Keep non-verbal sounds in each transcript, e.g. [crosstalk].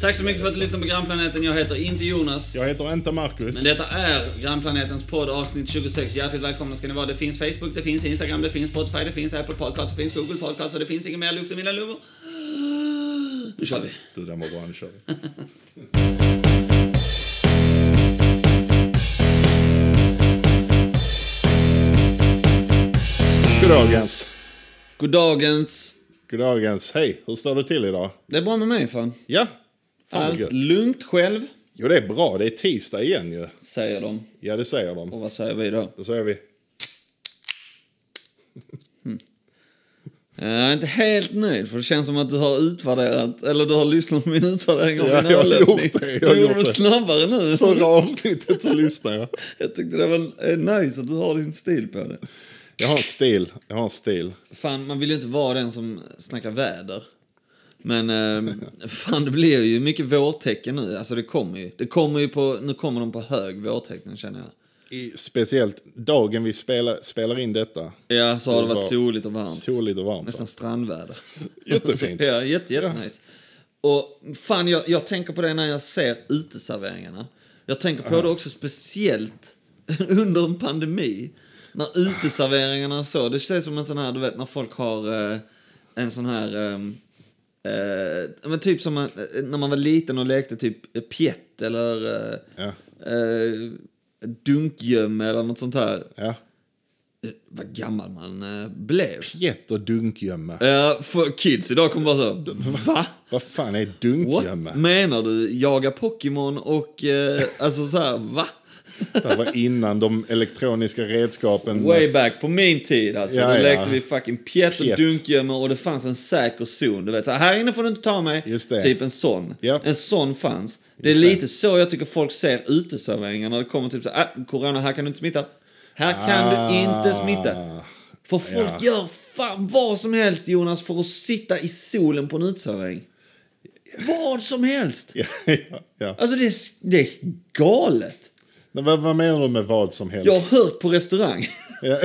Tack så mycket för att du lyssnade på Grannplaneten. Jag heter inte Jonas. Jag heter inte Marcus. Men detta är Grannplanetens podd avsnitt 26. Hjärtligt välkomna ska ni vara. Det finns Facebook, det finns Instagram, det finns Spotify, det finns Apple Podcasts, det finns Google Podcasts och det finns ingen mer luft i mina lungor. Nu kör vi. Du, den var bra. Nu kör vi. Goddagens. Goddagens. Goddagens. Hej, hur står det till idag? Det är bra med mig fan. Ja. Allt lugnt själv, Jo, det är bra. Det är tisdag igen ju. säger de. Ja, det säger de. Och vad säger vi då? Då säger vi... Jag är inte helt nöjd, för det känns som att du har utvärderat, eller du har lyssnat på min utvärdering av Ja, min jag har gjort det, jag har Du gjorde det snabbare nu. Förra avsnittet så lyssnade jag. [laughs] Jag tyckte det var nice att du har din stil på det. Jag har en stil. Jag har en stil. Fan, man vill ju inte vara den som snackar väder. Men eh, fan, det blir ju mycket vårtecken nu. Alltså det kommer ju. Det kommer ju på, nu kommer de på hög vårtecken känner jag. I, speciellt dagen vi spelar, spelar in detta. Ja, så har det Det varit var soligt och varmt. Soligt och varmt. Nästan strandväder. Jättefint. [laughs] ja, jätte, jätte nice. Och fan, jag, jag tänker på det när jag ser uteserveringarna. Jag tänker på det också speciellt [laughs] under en pandemi. När uteserveringarna så, det känns som en sån här, du vet när folk har eh, en sån här... ehm, Eh, men typ som man, eh, när man var liten och lekte typ pjätt eller eh, Ja. eh, dunkgömme eller något sånt här. Ja. Eh, Vad gammal man eh, blev. Pjätt och dunkgömme. Ja, för kids idag kommer bara så, va? Vad fan är What? dunkgömme? Menar du jaga Pokémon och, alltså så här, va? Det var innan de elektroniska redskapen. Way back på min tid alltså. Ja, Då ja. lekte vi fucking pjätt och dunkgömmor och det fanns en säker zon. Du vet, så här, här inne får du inte ta mig. Det. Typ en sån. Ja. En sån fanns. Det är Just det. lite så jag tycker folk ser uteserveringar när det kommer typ så här, ah, corona, här kan du inte smitta. Här kan du inte smitta. Ah. För folk Ja. gör fan vad som helst Jonas för att sitta i solen på en uteservering. Vad som helst! [laughs] Ja, ja, ja. Alltså det är, det är galet. Vad, vad menar du med vad som helst? Jag har hört på restaurang [laughs] Ja,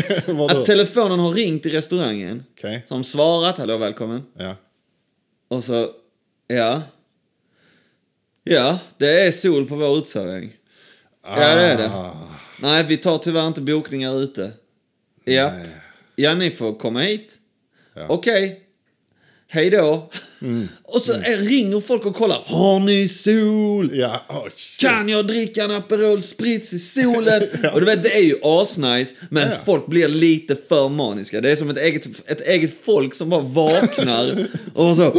att telefonen har ringt i restaurangen. Okej. Som svarat, hallå välkommen. Ja. Och så, ja. Ja, det är sol på vår uteservering. Ja, det är det. Ah. Nej, vi tar tyvärr inte bokningar ute. Ja. Nej. Ja, ni får komma hit. Ja. Okej. Hej då. Mm. Och så är, ringer folk och kollar. Har ni sol? Ja, oh. Kan jag dricka en Aperol Spritz i solen? [laughs] Och du vet, det är ju asnice, men Ja. folk blir lite för maniska. Det är som ett eget, ett eget folk som bara vaknar [laughs] och så...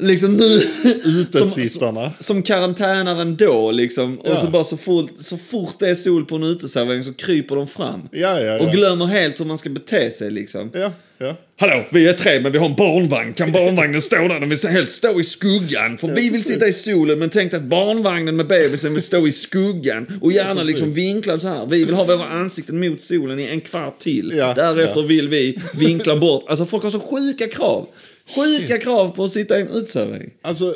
Liksom nu... [laughs] Utesittarna. Som, som karantänaren då liksom. Och Ja. så bara så fort, så fort det är sol på en uteservering så kryper de fram. Ja, ja. Och glömmer helt hur man ska bete sig liksom. Ja, ja. Hallå, vi är tre men vi har en barnvagn. Kan barnvagnen stå där? Den vill helst stå i skuggan. För vi vill sitta i solen men tänk att barnvagnen med bebisen vill stå i skuggan. Och gärna liksom vinklad så här. Vi vill ha våra ansikten mot solen i en kvart till. Därefter vill vi vinkla bort. Alltså folk har så sjuka krav. Sjuka krav på att sitta i en uteservering. Alltså,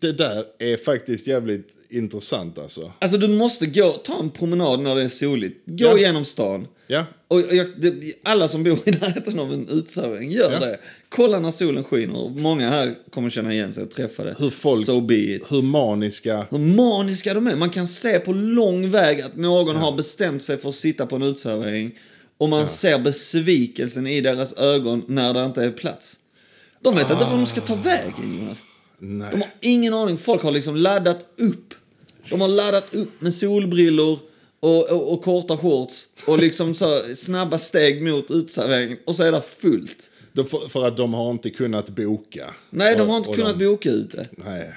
det där är faktiskt jävligt intressant alltså. Alltså du måste gå, ta en promenad när det är soligt. Gå Ja. igenom stan. Ja. Och jag, det, alla som bor i närheten av en uteservering, gör Ja. det. Kolla när solen skiner. Många här kommer känna igen sig och träffa det. Hur folk- So be it. Hur maniska... Hur maniska de är. Man kan se på lång väg att någon har bestämt sig för att sitta på en uteservering. Och man ser besvikelsen i deras ögon när det inte är plats. De vet inte vart de ska ta vägen, Jonas. Nej. De har ingen aning. Folk har liksom laddat upp. De har laddat upp med solbrillor och, och, och korta shorts och liksom så snabba steg mot uteserveringen och så är det fullt. De, för, för att de har inte kunnat boka. Nej, de har inte och kunnat de, boka ute. Nej.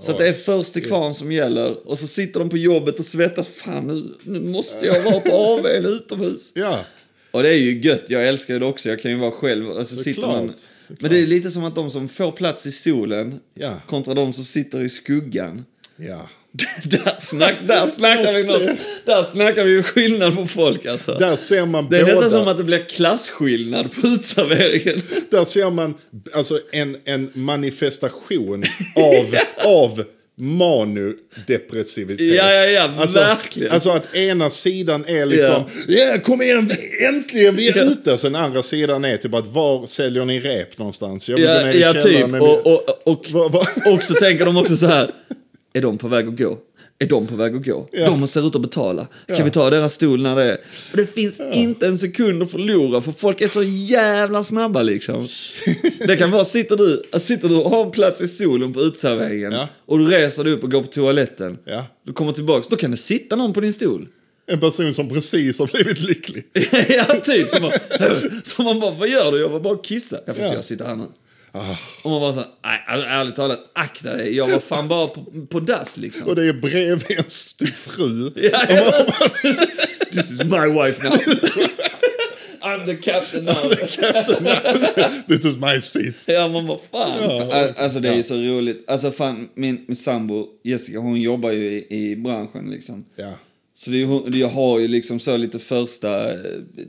Så det är först till kvarn som gäller och så sitter de på jobbet och svettas. Fan, nu, nu måste jag vara på AWn utomhus. Ja. Och det är ju gött, jag älskar det också. Jag kan ju vara själv. Alltså, sitter man... såklart. Men det är lite som att de som får plats i solen Ja. kontra de som sitter i skuggan. Ja. [laughs] där, snack, där snackar vi något. Där snackar vi skillnad på folk alltså. Där ser man det är båda. nästan som att det blir klasskillnad på uteserveringen. Där ser man alltså en, en manifestation [laughs] av, av manudepressivitet. Ja, ja, ja, alltså, verkligen. Alltså att ena sidan är liksom, ja kom igen, äntligen, vi är Ja. ute. Och sen andra sidan är typ att, var säljer ni rep någonstans? Jag vill gå Ja, ner i ja källaren typ. Och, och, och, vad- och så tänker de också så här. är de på väg att gå? Är de på väg att gå? Ja. De ser ut att betala. Kan Ja. vi ta deras stol när det är... Och det finns inte en sekund att förlora för folk är så jävla snabba liksom. Det kan vara, sitter du, sitter du och har en plats i solen på uteserveringen och du reser dig upp och går på toaletten. Du kommer tillbaks, då kan det sitta någon på din stol. En person som precis har blivit lycklig. [laughs] ja, typ. Som man, [laughs] som man bara, vad gör du? Jag var bara och kissa. Jag får se, Ja. jag sitter här nu. Ah. Och man bara såhär, nej, alltså, ärligt talat, akta dig. Jag var fan bara på, på dass liksom. Och det är bredvid ens typ fru. Ja, ja. This is my wife now. I'm the captain now. This is my seat. Ja, man bara fan. Al- Alltså det är ju så roligt. Alltså fan, min, min sambo Jessica, hon jobbar ju i, i branschen liksom. Ja. Så det, jag har ju liksom så lite första, eh,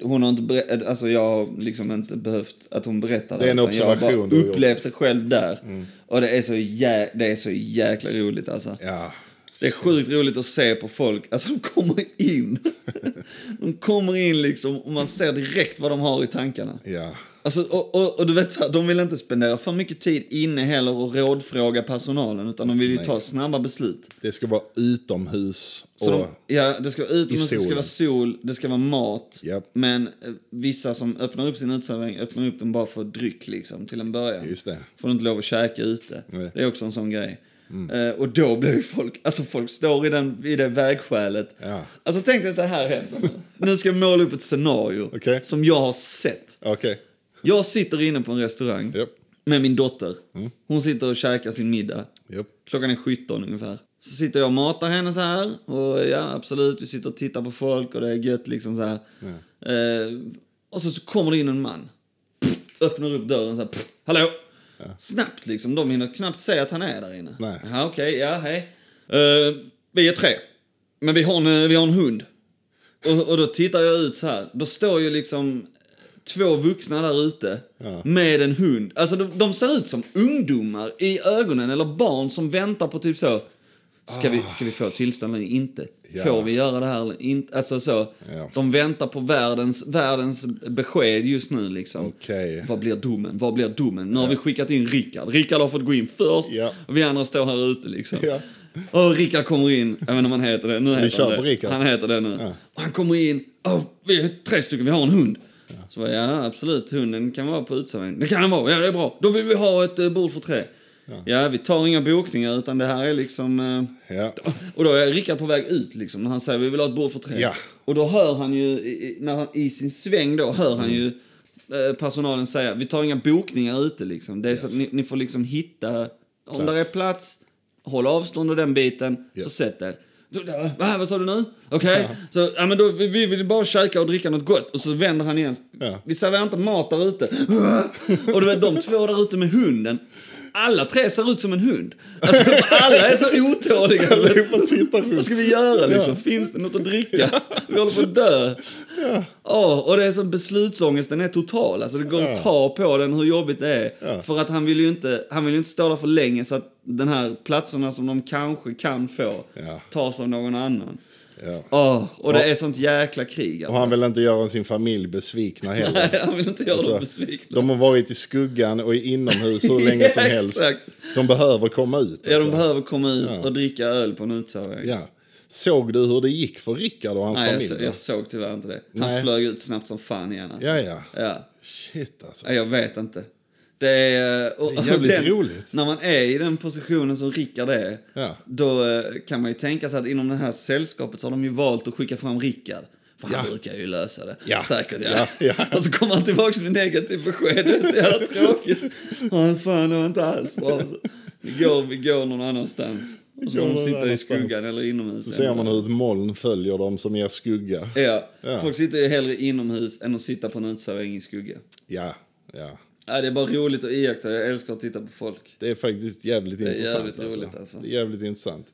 hon har inte berättat, alltså jag har liksom inte behövt att hon berättar Det är en utan jag har observation bara upplevt det själv där. Och det är, så jä, det är så jäkla roligt alltså. Ja. Det är sjukt roligt att se på folk, alltså de kommer in. [laughs] De kommer in liksom och man ser direkt vad de har i tankarna. Ja. Alltså, och, och, och du vet, så här, de vill inte spendera för mycket tid inne heller och rådfråga personalen, utan de vill ju ta snabba beslut. Det ska vara utomhus. Så och, de, ja, det ska vara utomhus, det ska vara sol, det ska vara mat. Japp. Men eh, vissa som öppnar upp sin uteservering öppnar upp den bara för dryck liksom, till en början. Just det. Får du inte lov att käka ute. Nej. Det är också en sån grej. Eh, och då blir ju folk, alltså folk står i, den, i det vägskälet. Ja. Alltså tänk dig att det här händer nu. Ska jag måla upp ett scenario Okej. som jag har sett. Okej. Jag sitter inne på en restaurang Japp. med min dotter. Hon sitter och käkar sin middag. Japp. Klockan är 17 ungefär. Så sitter jag och matar henne så här. Och ja, absolut, vi sitter och tittar på folk och det är gött liksom så här. Eh, och så, så kommer det in en man. Pff, öppnar upp dörren så här. Pff, hallå! Snabbt liksom. De hinner knappt se att han är där inne. Nej. Jaha, okej, ja, hej. Eh, vi är tre. Men vi har en, vi har en hund. Och, och då tittar jag ut så här. Då står ju liksom två vuxna där ute Ja. med en hund. Alltså de, de ser ut som ungdomar i ögonen eller barn som väntar på typ så. Ska, vi, ska vi få tillstånd eller inte? Ja. Får vi göra det här eller inte? Alltså så. Ja. De väntar på världens, världens besked just nu liksom. Okej. Vad blir domen? Vad blir domen? Nu har vi skickat in Rickard. Rickard har fått gå in först och vi andra står här ute liksom. Och Rickard kommer in, jag vet inte om han heter det, nu heter han det. Rickard. Han heter det nu. Och han kommer in, oh, vi är tre stycken, vi har en hund. Så bara, ja absolut, hunden kan vara på uteserveringen. Det kan den vara, ja det är bra. Då vill vi ha ett uh, bord för tre. Ja. vi tar inga bokningar utan det här är liksom... eh, Ja. [laughs] och då är Rickard på väg ut liksom, när han säger vi vill ha ett bord för tre. Ja. Och då hör han ju, i- när han, i sin sväng då, hör han ju eh, personalen säga vi tar inga bokningar ute liksom. Det är så att ni, ni får liksom hitta, om Plats. det är plats, håll avstånd och den biten, Ja. så sätt er. Va, vad sa du nu? Okej, så ja, men då, vi, vi vill bara käka och dricka något gott. Och så vänder han igen. Ja. Vi serverar inte mat där ute. [laughs] och du vet, de två där ute med hunden. Alla tre ser ut som en hund. Alltså, alla är så otåliga. Vad ska vi göra liksom? Finns det något att dricka? Vi håller på att dö. Ja. och det är så beslutsångesten är total. Alltså det går Ja. att ta på den hur jobbigt det är. Ja. För att han vill ju inte, han vill inte stå där för länge så att den här platserna som de kanske kan få Ja. tas av någon annan. Ja. Åh, och det är sånt jäkla krig Och alltså. han vill inte göra sin familj besvikna heller. Nej, han vill inte göra Alltså, dem besvikna. De har varit i skuggan och i inomhus hur länge som [laughs] helst. exakt. De behöver komma ut. Ja, de alltså. behöver komma ut Ja. och dricka öl på en uteservering. Ja. Såg du hur det gick för Rickard och hans Nej, jag, familj? då? jag såg tyvärr inte det. Han Nej. flög ut snabbt som fan igen alltså. Ja, ja. ja. Shit alltså. Nej, Jag vet inte. Det är, och, Det är jävligt roligt. När man är i den positionen som Rickard är, Ja. då eh, kan man ju tänka sig att inom det här sällskapet så har de ju valt att skicka fram Rickard. För han Ja. brukar ju lösa det. Ja. Säkert, ja. Ja. [laughs] Och så kommer han tillbaka med negativt besked. Det är så jävla tråkigt. [laughs] Ja, fan, det var inte alls bra. Vi går, vi går någon annanstans. Och så får de sitta i skuggan eller inomhus. Så ser man hur ett moln följer dem som ger skugga. Ja. Ja. Folk sitter ju hellre inomhus än att sitta på en uteservering i skugga. Ja, ja. Ja, det är bara roligt att iaktta. Jag älskar att titta på folk. Det är faktiskt jävligt är intressant. jävligt roligt, alltså. Det är jävligt intressant.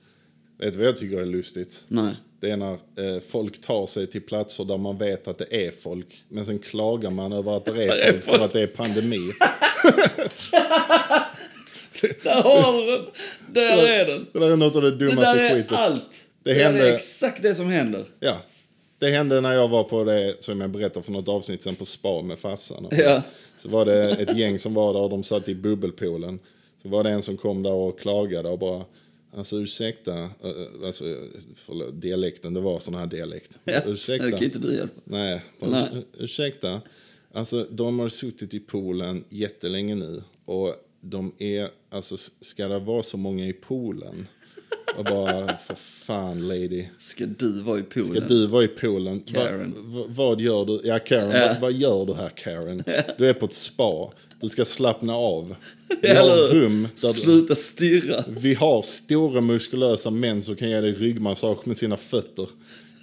Vet du vad jag tycker är lustigt? Nej. Det är när eh, folk tar sig till platser där man vet att det är folk. Men sen klagar man över att det är [laughs] folk för att det är pandemi. [laughs] Där har du den! Där är den! Det där är något av det Det dummaste där är skiten. allt! Det Det, är exakt det som händer. Ja. Det hände när jag var på det som jag berättade för något avsnitt sen på spa med farsan. [laughs] Ja. Så var det ett gäng som var där och de satt i bubbelpoolen. Så var det en som kom där och klagade och bara Alltså ursäkta, eh, alltså, förlåt, dialekten, det var sån här dialekt. Ja, ursäkta. det kan inte du hjälpa. Nej, Nej. Urs- ursäkta. Alltså, de har suttit i poolen jättelänge nu. Och de är, alltså ska det vara så många i poolen? Och bara, för fan lady. Ska du vara i poolen? Ska du vara i poolen? Karen. Va, va, vad gör du? Ja, Karen. Ja. Vad, vad gör du här, Karen? Du är på ett spa. Du ska slappna av. Vi har rum där Sluta stirra. vi har stora muskulösa män som kan ge dig ryggmassage med sina fötter.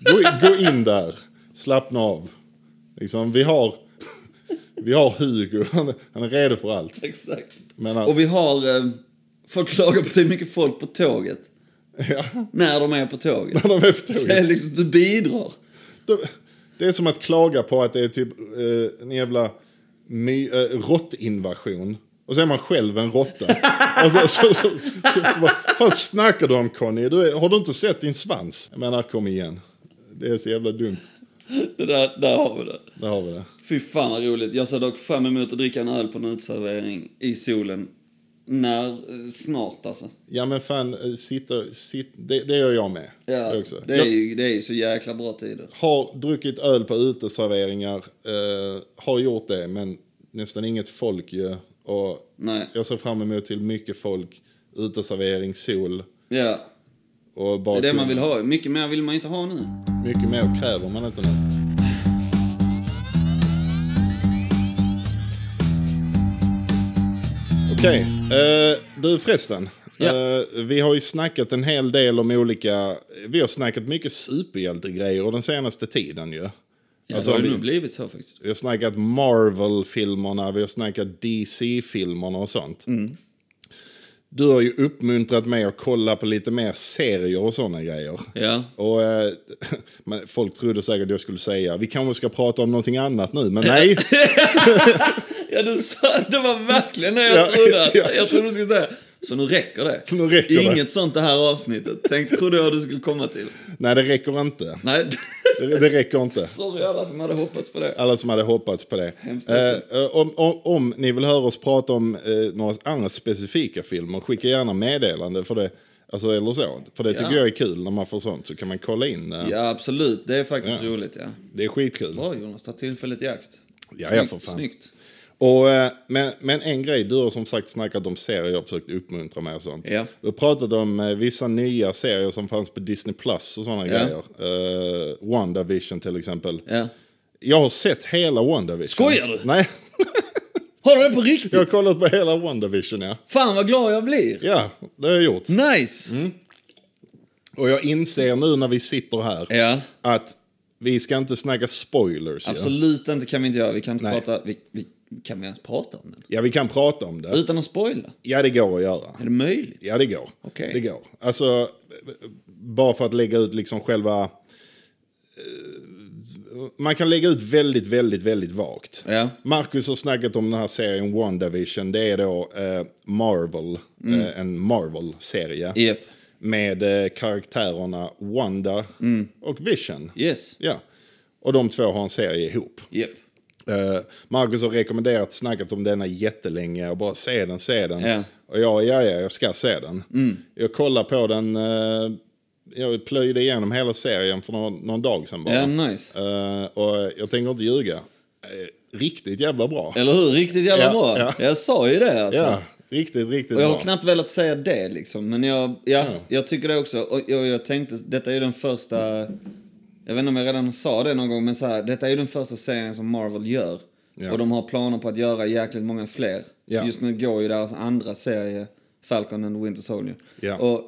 Gå, gå in där. Slappna av. Liksom, vi har, vi har Hugo. Han, är- han är redo för allt. Exakt. Men, Och vi har... Eh, folk klagar på att det är mycket folk på tåget. Ja, När de är på tåget. när de är på Det är tåget. liksom, du bidrar. De- Det är som att klaga på att det är typ eh, en jävla my, eh, råttinvasion. Och så är man själv en råtta. [laughs] så, så, så, vad fan snackar du om Conny? Du har du inte sett din svans? Jag menar, kom igen. Det är så jävla dumt. Det där, där har vi det. Där har vi det. Fy fan vad roligt. Jag ser dock fram emot att dricka en öl på en uteservering i solen. När, eh, snart alltså. Ja men fan, eh, sitta, sit, det, det gör jag med. Ja, också. det är, ju, det är ju så jäkla bra tider. har druckit öl på uteserveringar, eh, har gjort det, men nästan inget folk ju. Och Nej. jag ser fram emot till mycket folk, uteservering, sol Ja, och det är det man vill ha. Mycket mer vill man inte ha nu. Mycket mer kräver man inte nu. Okej, eh, du förresten. Ja. Eh, vi har ju snackat en hel del om olika, vi har snackat mycket superhjältegrejer den senaste tiden ju. Ja, Alltså, det har vi- ju nog blivit så faktiskt. Vi har snackat Marvel-filmerna, vi har snackat DC-filmerna och sånt. Du har ju uppmuntrat mig att kolla på lite mer serier och sådana grejer. Ja. Och eh, [laughs] folk trodde säkert att jag skulle säga vi kanske ska prata om någonting annat nu, men nej. [laughs] [laughs] Ja, du sa, det var verkligen det jag Ja, trodde. ja. Jag trodde du skulle säga. Så nu räcker det. Så nu räcker det. Inget sånt det här avsnittet. Tänk, trodde jag du skulle komma till. nej, det räcker inte. Nej, Det, det räcker inte. sorry alla som hade hoppats på det. Alla som hade hoppats på det. Eh, eh, om, om, om ni vill höra oss prata om eh, några andra specifika filmer, skicka gärna meddelande för det. Alltså, eller så. För det tycker Ja. jag är kul när man får sånt. Så kan man kolla in. eh, Ja, absolut. Det är faktiskt roligt, ja. Det är skitkul. Bra Jonas, ta tillfället i akt. Ja, ja, för fan. Snyggt. Och, eh, men, men en grej, du har som sagt snackat om serier jag har försökt uppmuntra med och sånt. Ja. Du pratat om eh, vissa nya serier som fanns på Disney Plus och sådana Ja. grejer. Uh, WandaVision till exempel. Ja. Jag har sett hela WandaVision. Skojar du? Nej, [laughs] Har du det på riktigt? jag har kollat på hela WandaVision ja. Fan vad glad jag blir. Ja, det har jag gjort. Nice! Mm. Och jag inser nu när vi sitter här Ja, att vi ska inte snacka spoilers. absolut inte kan vi inte göra. Vi kan inte Nej. prata... Vi, vi, kan vi ens prata om den? Ja, vi kan prata om det. Utan att spoila? Ja, det går att göra. Är det möjligt? Ja, det går. Okej. Det går. Alltså, bara för att lägga ut liksom själva... eh, Man kan lägga ut väldigt, väldigt, väldigt vagt. Ja. Marcus har snackat om den här serien WandaVision. Det är då eh, Marvel, Mm. eh, en Marvel-serie. Japp. Med karaktärerna Wanda Mm. och Vision. Yes. Ja. Och de två har en serie ihop. Japp. Uh, Marcus har rekommenderat, snackat om denna jättelänge och bara se den, se den. Ja. Och jag, ja, ja, jag ska se den. Jag kollar på den, eh, jag plöjde igenom hela serien för någon, någon dag sedan bara. Ja, nice. Eh, och jag tänker inte ljuga. Eh, riktigt jävla bra. Eller hur? Riktigt jävla Ja, bra. ja. Jag sa ju det alltså. Ja, riktigt, riktigt Och jag har bra. knappt velat säga det liksom, men jag, ja, jag tycker det också. Och jag, jag tänkte, detta är ju den första, jag vet inte om jag redan sa det någon gång, men så här, detta är ju den första serien som Marvel gör. Ja. Och de har planer på att göra jäkligt många fler. Ja. Just nu går ju deras andra serie, Falcon and Winter Soldier. Ja. Och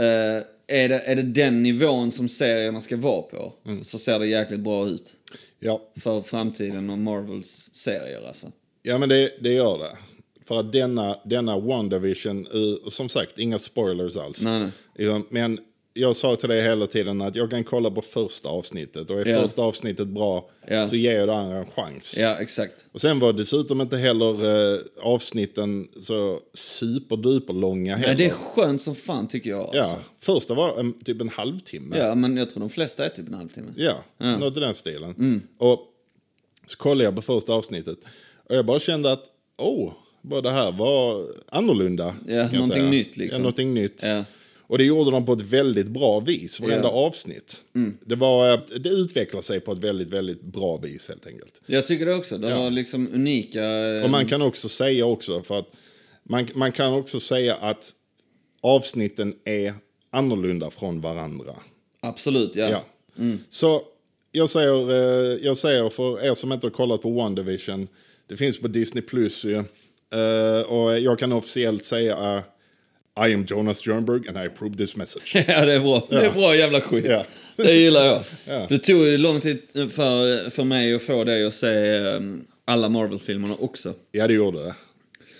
eh, är, det, är det den nivån som serierna ska vara på, Mm. så ser det jäkligt bra ut. Ja, För framtiden och Marvels serier alltså. ja men det, det gör det. För att denna, denna WandaVision, uh, som sagt, inga spoilers alls. Nej, nej. Ja, Men jag sa till dig hela tiden att jag kan kolla på första avsnittet. Och är Ja. första avsnittet bra Ja. så ger jag det andra en chans. Ja, exakt. Och sen var dessutom inte heller eh, avsnitten så superduper långa heller. Ja, det är skönt som fan tycker jag. Alltså. ja, första var en, typ en halvtimme. Ja, men jag tror de flesta är typ en halvtimme. Ja, något i den stilen. Mm. Och så kollade jag på första avsnittet. Och jag bara kände att, oh, det här var annorlunda. Ja, någonting säga. nytt, liksom. Ja, någonting nytt. Ja. Och det gjorde de på ett väldigt bra vis, varenda Ja. avsnitt. Det, var, eh, det utvecklar sig på ett väldigt, väldigt bra vis helt enkelt. Jag tycker det också. Det Ja. var liksom unika... eh, Och man kan också säga också, för att man, man kan också säga att avsnitten är annorlunda från varandra. Absolut, ja. Ja. Så jag säger, eh, jag säger för er som inte har kollat på One Division, det finns på Disney Plus ju. Eh, och jag kan officiellt säga I am Jonas Jernberg and I approve this message. [laughs] Ja, det är bra. Det är bra jävla skit. Ja. Det gillar jag. [laughs] Ja. Det tog ju lång tid för, för mig att få dig att se um, alla Marvel-filmerna också. ja, det gjorde det.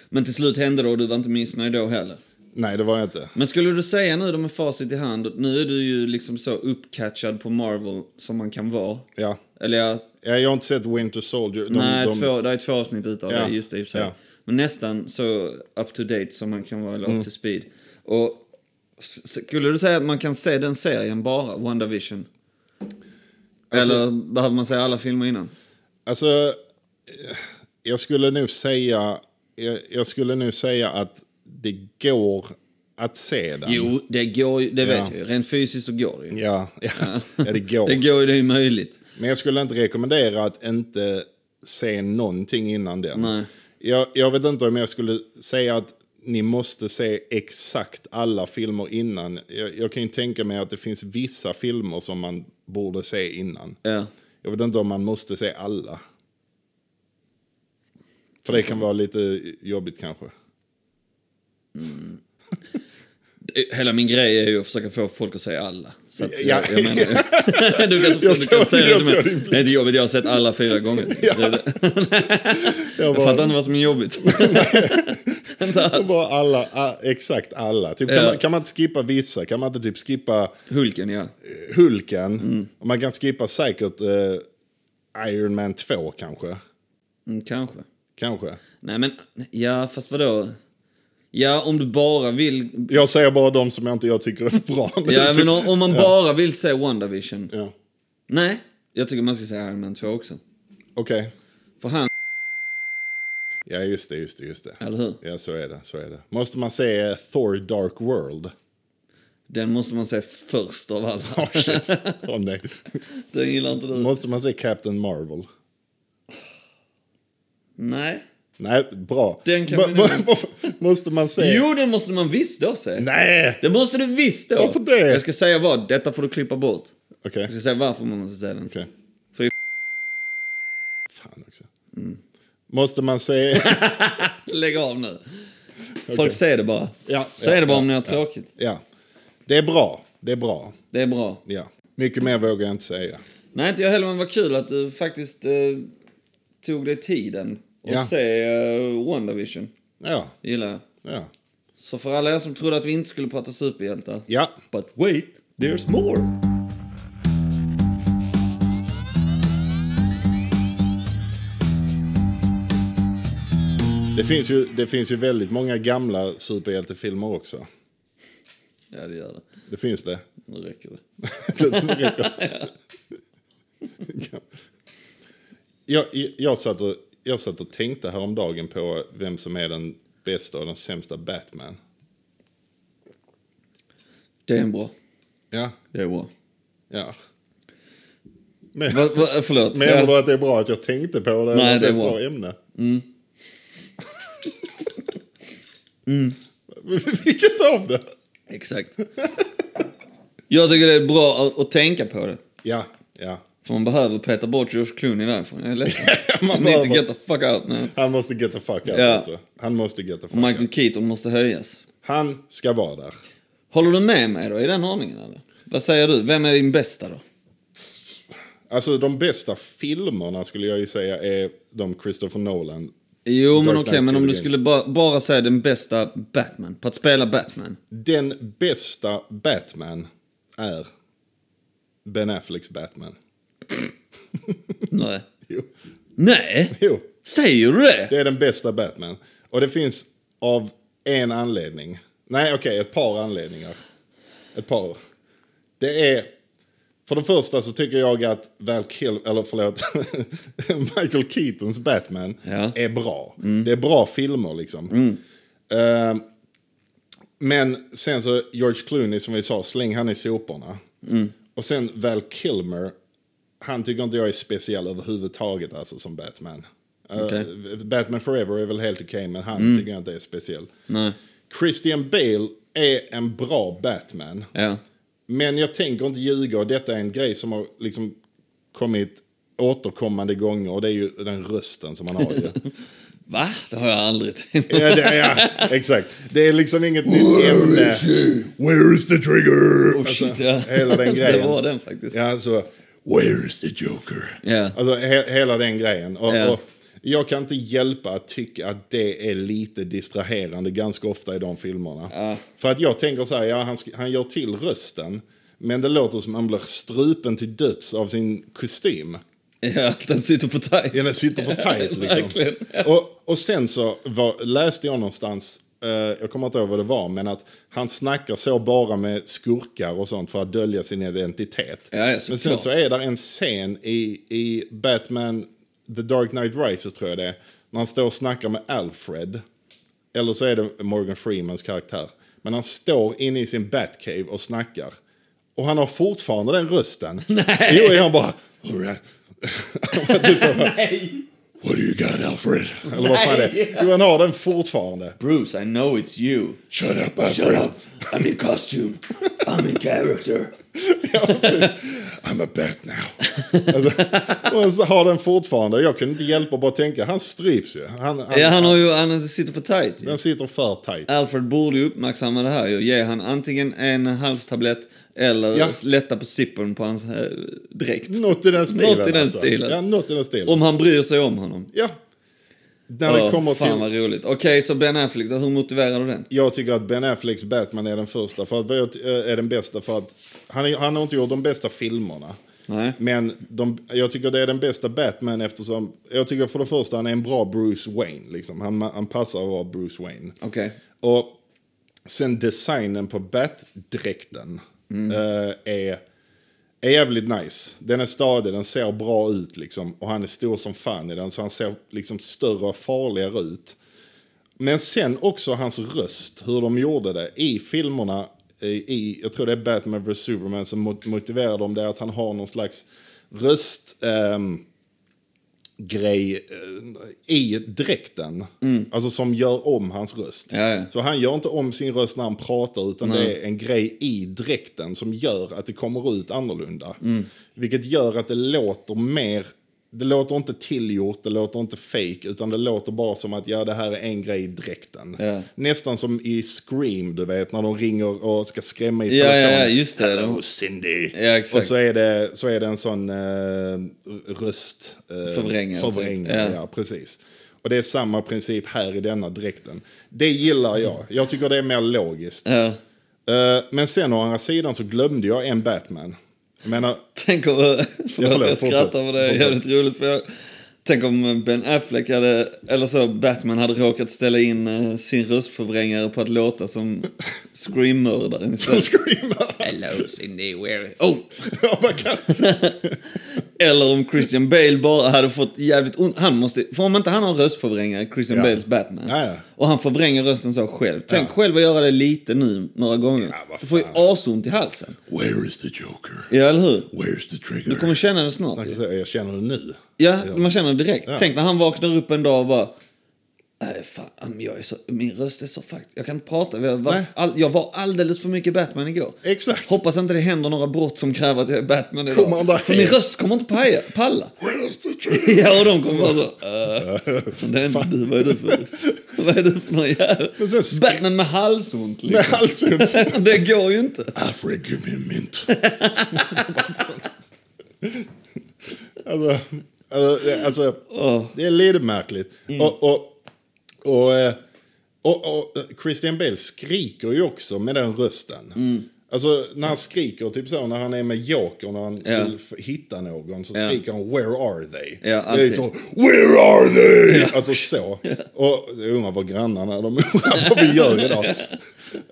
Men till slut hände det och du var inte missnöjd då heller. Nej, det var jag inte. Men skulle du säga nu med facit i hand, nu är du ju liksom så uppcatchad på Marvel som man kan vara. Ja. Eller jag, Ja, Jag har inte sett Winter Soldier. De, nej, de, två, det är två avsnitt utav Ja. det, just det i och för sig. Ja. Men nästan så up to date som man kan vara, eller Mm. up to speed. Och skulle du säga att man kan se den serien bara, WandaVision? Alltså- Eller behöver man se alla filmer innan? Alltså, jag skulle nog säga, jag, jag skulle nog säga att det går att se den. Jo, det går ju, det vet Ja. jag ju. Rent fysiskt så går det ju. Ja, ja, [laughs] ja det går. Det går ju, det är ju möjligt. Men jag skulle inte rekommendera att inte se någonting innan den. Nej. Jag, jag vet inte om jag skulle säga att ni måste se exakt alla filmer innan. Jag, jag kan ju tänka mig att det finns vissa filmer som man borde se innan. Ja. Jag vet inte om man måste se alla. För det kan vara lite jobbigt kanske. Hela min grej är ju att försöka få folk att säga alla. Så att, Ja. jag, [laughs] jag menar, [laughs] du kan, Jag du kan såg- säga jag det såg din blick. Det är inte jobbigt, jag har sett alla fyra gånger. [laughs] Ja. Det det. Jag Jag bara, fattar inte vad som är jobbigt. bara alla, exakt alla. Typ, kan, Ja. man, kan man inte skippa vissa? Kan man inte typ skippa Hulken, ja. Hulken? Mm. Och man kan skippa säkert eh, Iron Man 2 kanske. Mm, kanske. Kanske. Nej men, ja fast vadå? Ja, om du bara vill... Jag säger bara de som jag inte jag tycker är bra. Men Ja, men om, om man bara vill se WandaVision. ja. Nej, jag tycker man ska se Iron Man 2 också. Okej. För han, Ja, just det, just det, just det. eller hur? Ja, så är det, så är det. Måste man se eh, Thor Dark World? Den måste man se först av alla. [laughs] Oh shit. Åh nej. [laughs] Den gillar inte du. Måste man se Captain Marvel? Nej. Nej, bra. Den kan va- Måste man se... Jo, den måste man visst då se. Nej! Det måste du visst då. Varför det? Jag ska säga vad, detta får du klippa bort. Okej, Jag ska säga varför man måste se den. okej. För- Fan också. Måste man se... [laughs] Lägg av nu. Folk ser det bara. Ja, Säg ja, det bara ja, om ni har ja. tråkigt. ja. Det är bra. Det är bra. Det är bra. Ja. Mycket mer vågar jag inte säga. Nej, inte jag heller, men vad kul att du faktiskt eh, tog dig tiden att Ja. se uh, WandaVision. Ja, Det gillar jag. ja. Så för alla er som trodde att vi inte skulle prata superhjältar. Ja, But wait, there's more! det finns, ju, det finns ju väldigt många gamla superhjältefilmer också. Ja, det gör det. Det finns det. Nu räcker det. [laughs] Det räcker. [laughs] jag, jag, satt och, jag satt och tänkte häromdagen på vem som är den bästa och den sämsta Batman. Det är en bra. Ja, Det är bra. ja. Men, Va, va, förlåt. menar Ja. du att det är bra att jag tänkte på det? Nej, det är bra. bra ämne. [laughs] Vilket av det? Exakt. Jag tycker det är bra att, att tänka på det. Ja, ja. För man behöver peta bort George Clooney därifrån. Jag är ledsen. [laughs] Man [laughs] need to get the fuck out nu. Han måste get the fuck out Ja. alltså. Han måste get the fuck Michael out. Keaton måste höjas. Han ska vara där. Håller du med mig då i den ordningen eller? Vad säger du? Vem är din bästa då? Alltså de bästa filmerna skulle jag ju säga är de Christopher Nolan. Jo men Dark okej, Knight men om du skulle ba bara säga den bästa Batman, på att spela Batman. Den bästa Batman är Ben Afflecks Batman. Nej. Jo. Nej? jo, Säger du det? det är den bästa Batman. Och det finns av en anledning. Nej, okej, ett par anledningar. Ett par. Det är... För det första så tycker jag att Val Kill, eller förlåt, [laughs] Michael Keatons Batman Ja. är bra. Det är bra filmer liksom. Eh, Men sen så George Clooney som vi sa, släng han i soporna. Mm. Och sen Val Kilmer, han tycker inte jag är speciell överhuvudtaget alltså som Batman. Eh, Okej. Mm. Batman Forever är väl helt okej, men han tycker jag inte är speciell. Nej. Christian Bale är en bra Batman. Ja. Men jag tänker inte ljuga och detta är en grej som har liksom kommit återkommande gånger och det är ju den rösten som han har. [laughs] Va? Det har jag aldrig tänkt ja, det, ja, exakt. Det är liksom inget nytt ämne. Where is the trigger? Oh, shit, ja. Hela den Så [laughs] det grejen. var den faktiskt. Ja, så, where is the joker? Ja. Alltså he, hela den grejen. Och, Ja. och jag kan inte hjälpa att tycka att det är lite distraherande ganska ofta i de filmerna. Ja. För att jag tänker så här, ja han, han gör till rösten. Men det låter som han blir strupen till döds av sin kostym. Ja, den sitter på tajt. Ja, den sitter för tajt liksom. Och, och sen så var, läste jag någonstans, jag kommer inte ihåg vad det var, men att han snackar så bara med skurkar och sånt för att dölja sin identitet. Ja, men sen så är där en scen i, i Batman The Dark Knight Rises tror jag det är, när han står och snackar med Alfred. Eller så är det Morgan Freemans karaktär. Men han står inne i sin Batcave och snackar. Och han har fortfarande den rösten. [laughs] Nej. Jo, han bara... Typ [laughs] här, What do you got Alfred? Eller vad fan det är. Jo, han har den fortfarande. Bruce, I know it's you. Shut up Alfred. I'm in costume. I'm in character. [laughs] Ja, precis. I'm a bat now. Alltså, och så har den fortfarande. Jag kunde inte hjälpa att bara tänka, han stryps ju. Han, han, Ja, han har ju, han sitter för ju. Den sitter för tajt. Alfred borde ju uppmärksamma det här. Ge han antingen en halstablett eller Ja. lätta på zippern på hans eh, dräkt. Något i den stilen. Något i den alltså. stilen. Ja, något i den stilen. Om han bryr sig om honom. Ja. När det Åh, kommer fan till... vad roligt. Okej, så Ben Affleck hur motiverar du den? Jag tycker att Ben Afflecks Batman är den första, för att, eh, är den bästa för att han, han har inte gjort de bästa filmerna. Nej. Men de, jag tycker det är den bästa Batman eftersom, jag tycker för det första han är en bra Bruce Wayne. Liksom. Han, han passar att vara Bruce Wayne. Okej. Och sen designen på Bat-dräkten Mm. eh, är, är jävligt nice. Den är stadig, den ser bra ut liksom. Och han är stor som fan i den, så han ser liksom större och farligare ut. Men sen också hans röst, hur de gjorde det i filmerna. I, jag tror det är Batman vs Superman som motiverar dem det, är att han har någon slags röst... ehm, grej eh, i dräkten. Alltså som gör om hans röst. Ja, ja. Så han gör inte om sin röst när han pratar utan det är en grej i dräkten som gör att det kommer ut annorlunda. Mm. Vilket gör att det låter mer, det låter inte tillgjort, det låter inte fake utan det låter bara som att ja det här är en grej i dräkten. Ja. Nästan som i Scream du vet när de ringer och ska skrämma i telefonen. ja, ja, just det. Hello Cindy. Ja. Och så är det, så är det en sån eh, röst... Eh, Förvrängare, typ. förvrängare, Ja. ja. precis. Och det är samma princip här i denna dräkten. Det gillar jag. Jag tycker det är mer logiskt. Ja. Eh, men sen å andra sidan så glömde jag en Batman. Jag menar, Tänk om... [laughs] Förlåt, förlåt, jag skrattar för det är jävligt roligt. För jag, tänk om Ben Affleck hade, eller så Batman hade råkat ställa in eh, sin röstförvrängare på att låta som [laughs] Scream-mördaren som screamar. Hello Cindy, where... Oh! [laughs] Eller om Christian Bale bara hade fått jävligt ont. Han måste, för om inte han har röstförvrängare, Christian Ja. Bales Batman. Ja, ja. Och han förvränger rösten så själv. Tänk Ja. själv att göra det lite nu, några gånger. Ja, du får ju asont i halsen. Where is the Joker? Ja, eller hur? Where's the trigger? Du kommer känna det snart. Jag känner det nu. Ja, man känner direkt. Ja. Tänk när han vaknar upp en dag och bara... Nej, fan, jag är så, min röst är så fakt. Jag kan inte prata. Jag var, all, jag var alldeles för mycket Batman igår. Exakt. Hoppas inte det händer några brott som kräver att jag är Batman idag. Kommer för min röst kommer inte paja, palla. [laughs] Ja, och de kommer bara så... Uh, det är inte du, vad är du för... Vad är du för någon jävel? Batman med halsont Med liksom. halsont. [laughs] det går ju inte. Alfred, give me a mint. alltså, alltså, det- Åh. det är lite märkligt. Mm. Och, och, och, eh, och, och Christian Bale skriker ju också med den rösten. Mm. Alltså när han skriker, typ så när han är med Joker, när han Ja. vill hitta någon, så Ja. skriker han “Where are they?” Ja, Det är så “Where are they?” Alltså så. [laughs] Och jag undrar vad grannarna, de undrar vad vi gör idag. [laughs]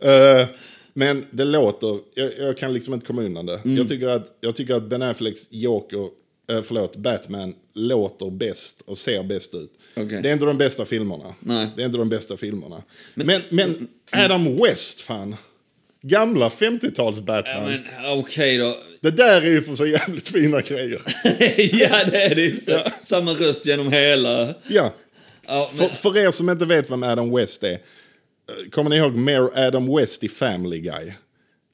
Eh, men det låter, jag, jag kan liksom inte komma undan det. Mm. Jag, tycker att, jag tycker att Ben Afflecks Joker eh, förlåt, Batman låter bäst och ser bäst ut. Okej. Det är inte de bästa filmerna. Nej. Det är inte de bästa filmerna. Men, men, Adam West, fan. Gamla 50-tals Batman. Men okej då. Det där är ju för så jävligt fina grejer. [laughs] ja, det är det ju. så. Samma röst genom hela... Ja. Ja, För, men, för er som inte vet vem Adam West är. eh, Kommer ni ihåg Mayor Adam West i Family Guy?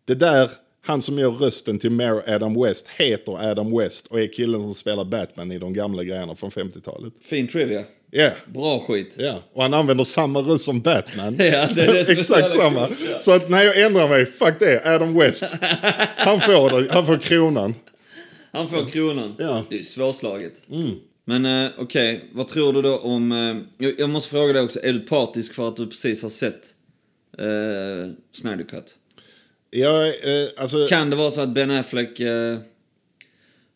Det där, han som gör rösten till Mayor Adam West heter Adam West och är killen som spelar Batman i de gamla grejerna från 50-talet. fin trivia. Ja. Bra skit. Ja, och han använder samma röst som Batman. [laughs] Ja, det är Exakt samma. ja. Så att när jag ändrar mig, fuck det, Adam West. Han får det, han får kronan. Han får kronan. Ja. Det är svårslaget. Men eh, okej, vad tror du då om... Eh, jag, jag måste fråga dig också, är du partisk för att du precis har sett eh, Snyder Cut? Jag, eh, alltså, Kan det vara så att Ben Affleck eh,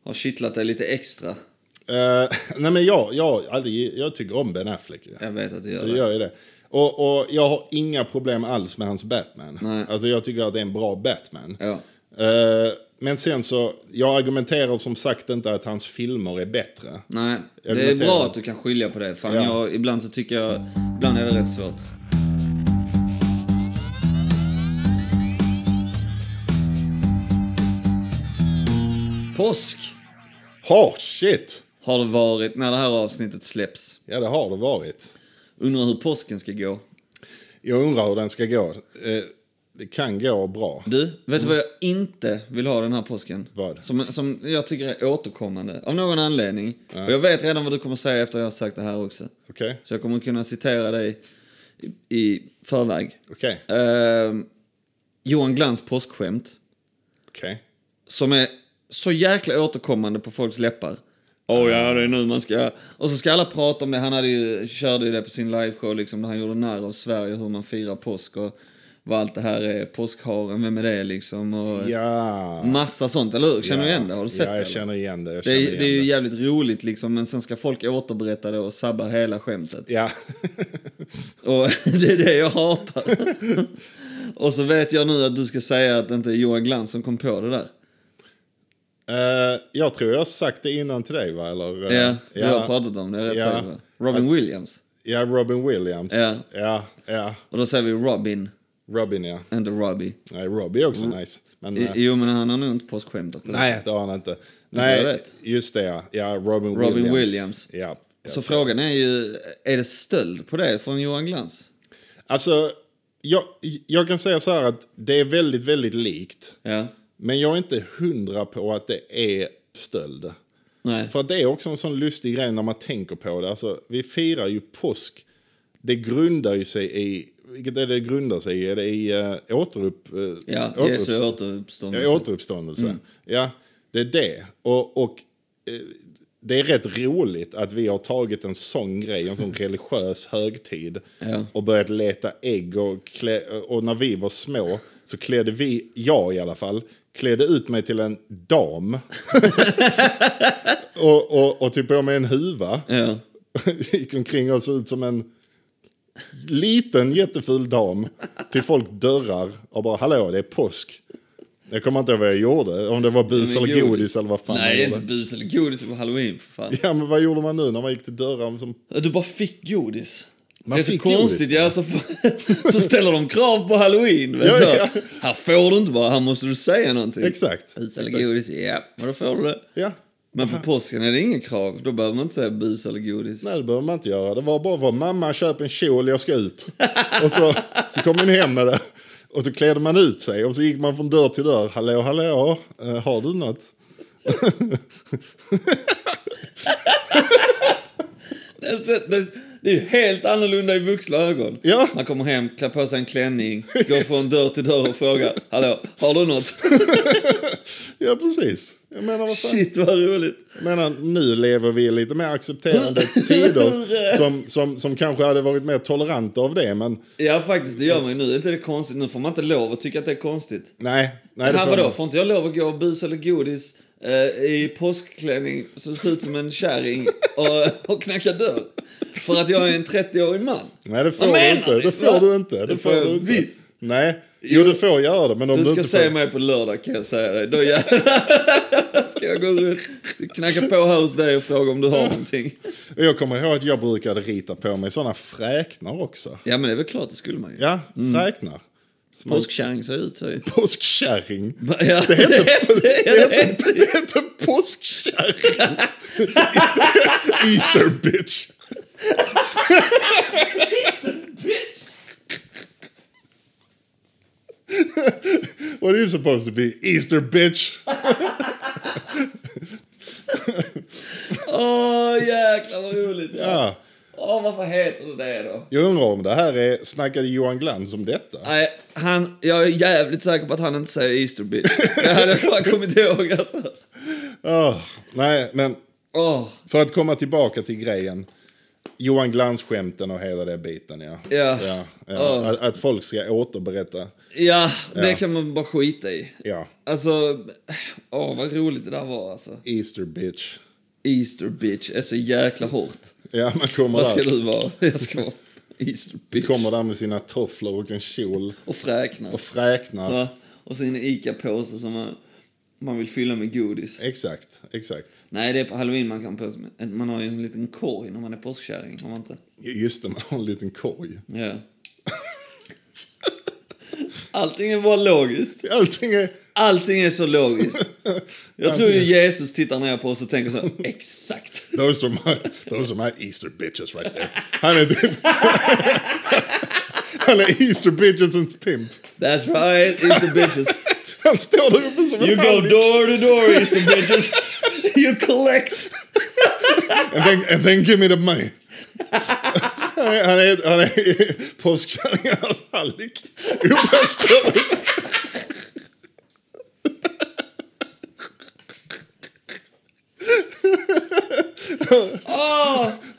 har kittlat dig lite extra? eh, [laughs] nej men jag, jag, aldrig, jag tycker om Ben Affleck. Ja. Jag vet att du gör Jag det. gör ju det. Och, och jag har inga problem alls med hans Batman. Nej. Alltså jag tycker att det är en bra Batman. Ja. Eh, men sen så, jag argumenterar som sagt inte att hans filmer är bättre. Nej, Jag det är bra att du kan skilja på det. Fan, Ja. jag, ibland så tycker jag... Ibland är det rätt svårt. Påsk Ha, shit! har det varit när det här avsnittet släpps. Ja, det har det varit. Undrar hur påsken ska gå. Jag undrar hur den ska gå. Eh, det kan gå bra. Du, vet du vad jag inte vill ha den här påsken? Vad? Som, som jag tycker är återkommande, av någon anledning. Och jag vet redan vad du kommer säga efter jag har sagt det här också. Okej? Så jag kommer kunna citera dig i, i förväg. Okej? Ehm, Johan Glans påskskämt, Okej? som är så jäkla återkommande på folks läppar. Åh ja, det är nu man ska... Och så ska alla prata om det. Han hade ju, körde ju det på sin liveshow, liksom, där han gjorde narr av Sverige, hur man firar påsk och vad allt det här är. Påskharen, vem är det liksom? Och Ja. Massa sånt, eller hur? Känner du ja. igen det? Har du sett Ja, det? jag eller? känner igen det. Jag Det är, igen det är ju jävligt roligt liksom, men sen ska folk återberätta det och sabba hela skämtet. Ja. [laughs] Och [laughs] det är det jag hatar. [laughs] och så vet jag nu att du ska säga att det inte är Johan Glans som kom på det där. Eh, jag tror jag har sagt det innan till dig, va? Eller, eh, Ja, vi har pratat om det, jag är rätt Ja. säker. Robin Williams. Ja, Robin Williams. Ja. Ja, ja. Och då säger vi Robin, Robin, ja. inte Robbie. Nej, Robbie är också nice. Men, I, eh, Jo, men han har nog inte påskskämtat nej, det har han inte. Nej, just det, ja. ja Robin, Robin Williams. Williams. Ja. Så frågan är ju, är det stöld på det från Johan Glans? Alltså, jag, jag kan säga så här att det är väldigt, väldigt likt. Ja. Men jag är inte hundra på att det är stöld. Nej. För det är också en sån lustig grej när man tänker på det. Alltså, vi firar ju påsk. Det grundar ju sig i, vilket är det grundar sig i? Är det i uh, återupp... Uh, Ja, Jesu återuppståndelse. Ja, återuppståndelse. Ja, det är det. Och, och eh, det är rätt roligt att vi har tagit en sån grej, en sån [laughs] religiös högtid Ja. och börjat leta ägg. Och, klä, och när vi var små så klädde vi, jag i alla fall, klädde ut mig till en dam. [laughs] och, och, och typ på mig en huva. Ja. [laughs] Gick omkring och såg ut som en liten jätteful dam till folk dörrar och bara hallå det är påsk. Jag kommer inte ihåg vad jag gjorde, om det var bus eller godis. godis eller vad fan Nej, inte bus eller godis på halloween för fan. Ja men vad gjorde man nu när man gick till dörrar? Som... Du bara fick godis. Man det är så konstigt, ja. Så, [laughs] så ställer de krav på halloween. Ja, så, ja. Här får du inte bara, här måste du säga någonting. Exakt. Bus eller godis, ja. Men då får du det. Ja. Men på påsken är det inga krav. Då behöver man inte säga bus eller godis. Nej det behöver man inte göra. Det var bara vad mamma köp en kjol jag ska ut. och så, så kom hon hem med det. Och så klädde man ut sig och så gick man från dörr till dörr. Hallå hallå, eh, har du något? Det är, det är, det är ju helt annorlunda i vuxna ögon. Ja. Man kommer hem, klär på sig en klänning, går från dörr till dörr och frågar Hallå, har du något? [laughs] Ja precis. Jag menar vad fan. Shit vad roligt. Jag menar, nu lever vi i lite mer accepterande [laughs] tider som, som, som kanske hade varit mer toleranta av det, men Ja faktiskt, det gör man ju nu. Är inte det konstigt? Nu får man inte lov att tycka att det är konstigt. nej. nej det Här får vadå, man- får inte jag lov att gå och bus eller godis eh, i påskklänning som ser ut som en kärring och, och knacka dörr? För att jag är en 30-årig man? Nej, det får Vad du menar inte. ni? Det får Va? du inte. Det, Det får jag du inte. visst. Nej, Jo, du får göra det, men om du, Du ska inte se får... mig på lördag kan jag säga dig. Då jävlar [laughs] ska jag gå ut, knacka på här hos dig och fråga om du har någonting. Jag kommer ihåg att jag brukade rita på mig sådana fräknar också. Ja men det är väl klart, det skulle man ju. Ja, fräknar. Som en Påskkärring ser ut så ju. påskkärring. Ja, Det heter, [laughs] det det heter, det heter påskkärring. [laughs] Easter bitch. What are you supposed to be? Easter bitch. Åh jäklar vad roligt. Ja. Ja. Åh varför heter det det då? Jag undrar om det här är, snackade Johan Glans om detta? Nej, han, jag är jävligt säker på att han inte säger Easter bitch. Det hade jag bara kommit ihåg alltså. Åh, nej, men Åh, för att komma tillbaka till grejen. Johan Glans-skämten och hela den biten, ja. Ja. ja, ja. Åh. Att, att folk ska återberätta. ja, det Ja. kan man bara skita i. Ja. Alltså, åh vad roligt det där var alltså. Easter bitch. Easter bitch är så jäkla hårt. Ja, man kommer Vad ska där, du vara? [laughs] Jag ska vara Easter bitch. kommer där med sina tofflor och en kjol Och fräknar. och fräknar. Va? Och så en ICA-påse som man, man vill fylla med godis. Exakt, exakt. Nej, det är på halloween man kan på sig. Man har ju en liten korg när man är påskkärring, har man inte? Just det, man har en liten korg. Ja. Allting är bara logiskt. [laughs] Allting är... Allting är så logiskt. Jag tror ju Jesus tittar ner på oss och tänker så här, [laughs] exakt. Those are my, those are my Easter bitches right there. Han är typ... [laughs] Han är Easter bitches and pimp. That's right, Easter bitches. Står där uppe som You go door to door, Easter bitches. [laughs] You collect. And then, and then give me the money. Han är, han är, påskkärringarnas hallick. Uppe han står.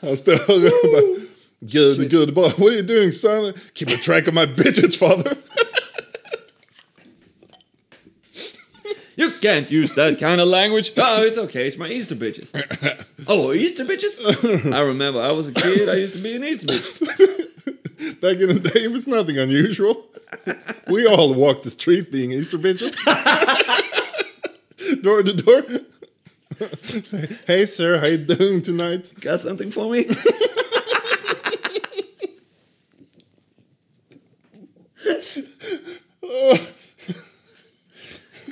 Och bara, Gud, Gud, bara, what are you doing son? Keep a track of my [laughs] bitches father. Can't use that kind of language. Oh, it's okay. It's my Easter bitches. [laughs] Oh, Easter bitches? I remember I was a kid. I used to be an Easter bitch. [laughs] Back in the day, it was nothing unusual. We all walked the street being Easter bitches. [laughs] door to door. hey, sir, how you doing tonight? Got something for me?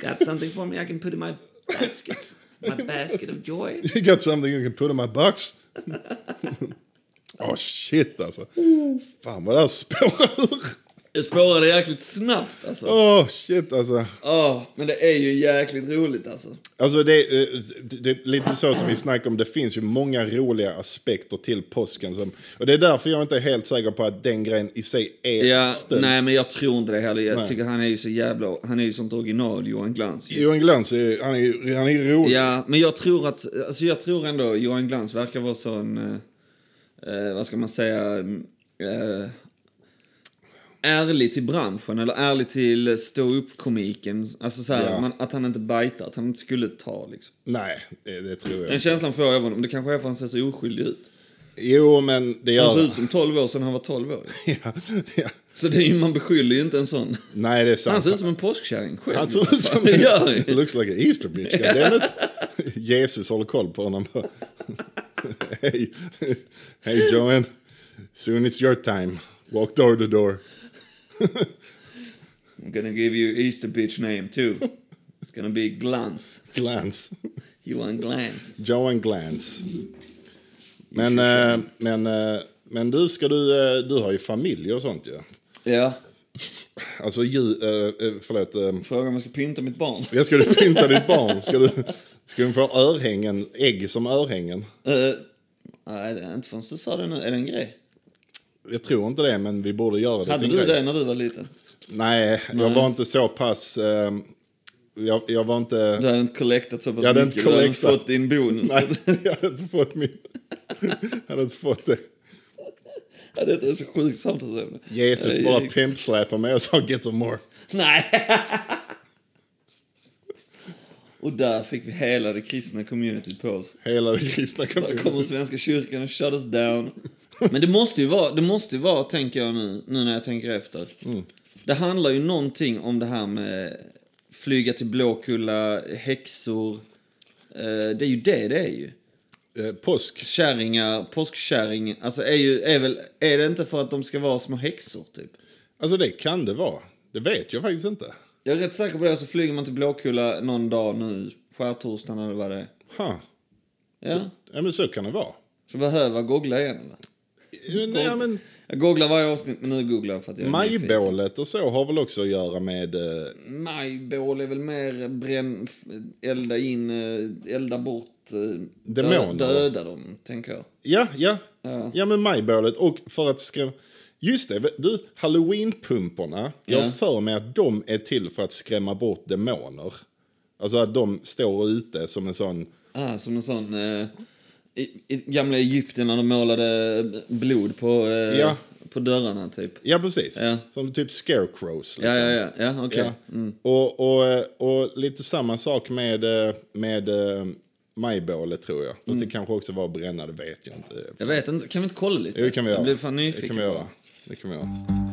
Got something for me I can put in my basket? My [laughs] basket of joy? You got something you can put in my box? [laughs] oh shit alltså. Fan vad det här spårar ur. Det spårade jäkligt snabbt alltså. Oh shit alltså. Åh, men det är ju jäkligt roligt alltså. Alltså det, är, eh, det är lite så som vi snackade om, det finns ju många roliga aspekter till påsken. Som, och det är därför jag inte är helt säker på att den grejen i sig är Ja, stöld. nej men jag tror inte det heller. Jag Nej. tycker han är ju så jävla... Han är ju sånt original, Johan Glans. Johan Glans, är, han är ju han är rolig. Ja, men jag tror att... Alltså jag tror ändå Johan Glans verkar vara sån... Eh, eh, vad ska man säga? Eh, ärlig till branschen, eller ärlig till stå upp komiken Alltså så här, Ja. man, att han inte bajtar, att han inte skulle ta liksom. Nej, det, det tror jag Den inte. känslan får jag av honom. Det kanske är för att han ser så oskyldig ut. Jo, men det Han gör ser ut som 12 år sedan han var 12 år. [laughs] ja, ja. Så det är ju, man beskyller ju inte en sån. Nej, det är sant. Han ser ut som en påskkärring själv. Han ser ut som en... han looks like an Easter bitch, goddammit. Jesus håller koll på honom. Hej, [laughs] hey Johan. Soon it's your time. Walk door to door. I'm gonna give you Easter bitch name too. It's gonna be Glans. Glance. Johan Glans. Johan Glance. Men, eh, men, eh, men du, ska du, eh, du har ju familj och sånt ju. Ja. Alltså, ju, eh, eh, förlåt. eh, Fråga om jag ska pynta mitt barn. Ja, ska du pynta ditt barn? Ska du, ska du få örhängen, ägg som örhängen? Uh, nej, det är inte förrän du sa det nu. Är det en grej? Jag tror inte det, men vi borde göra det Hade du det när du var liten? Nej, jag var inte så pass... eh, jag, jag var inte... Du hade inte collectat så pass Jag hade mycket. inte Du hade collectat. fått din bonus. Nej, [laughs] jag hade inte fått min... jag hade inte fått det. ja, det är så sjukt samtalsämne. Jesus bara gick- pimpsläpade mig och sa get some more. Nej. [laughs] Och där fick vi hela det kristna communityt på oss. Hela det kristna Där kommer. Svenska kyrkan och shut us down. Men det måste ju vara, det måste vara, tänker jag nu, nu när jag tänker efter. Det handlar ju någonting om det här med flyga till Blåkulla, häxor. Eh, det är ju det det är ju. Eh, påsk. Kärringar, påskkärring. Alltså är, ju, är, väl, är det inte för att de ska vara små häxor typ? Alltså det kan det vara. Det vet jag faktiskt inte. Jag är rätt säker på det, så flyger man till Blåkulla någon dag nu, skärtorsdagen eller vad det är. Ha. Ja, Ja men så kan det vara. så behöver jag googla igen eller? Nej, men Jag googlar varje avsnitt, men nu googlar jag för att jag är majbålet och så har väl också att göra med... Eh, Majbål är väl mer bränn, elda in, eh, elda bort, eh, Demoner. dö, döda dem, tänker jag. ja, ja. Ja. Ja men majbålet och för att skrämma... Just det, du, halloweenpumporna. Jag har Ja. för mig att de är till för att skrämma bort demoner. Alltså att de står ute som en sån... Ah, som en sån... Eh, i, I gamla Egypten när de målade blod på, eh, Ja. på dörrarna, typ. Ja precis. Ja. Som typ scarecrows. Ja, ja, ja. ja okej. Ja. Mm. Och, och, och lite samma sak med, eh, med eh, majbålet tror jag. Fast Mm. det kanske också var bränna, det vet jag inte. Jag vet inte, kan vi inte kolla lite? Jo, det kan vi göra. Jag blir fan det nyfiken. kan vi göra. Det kan vi göra.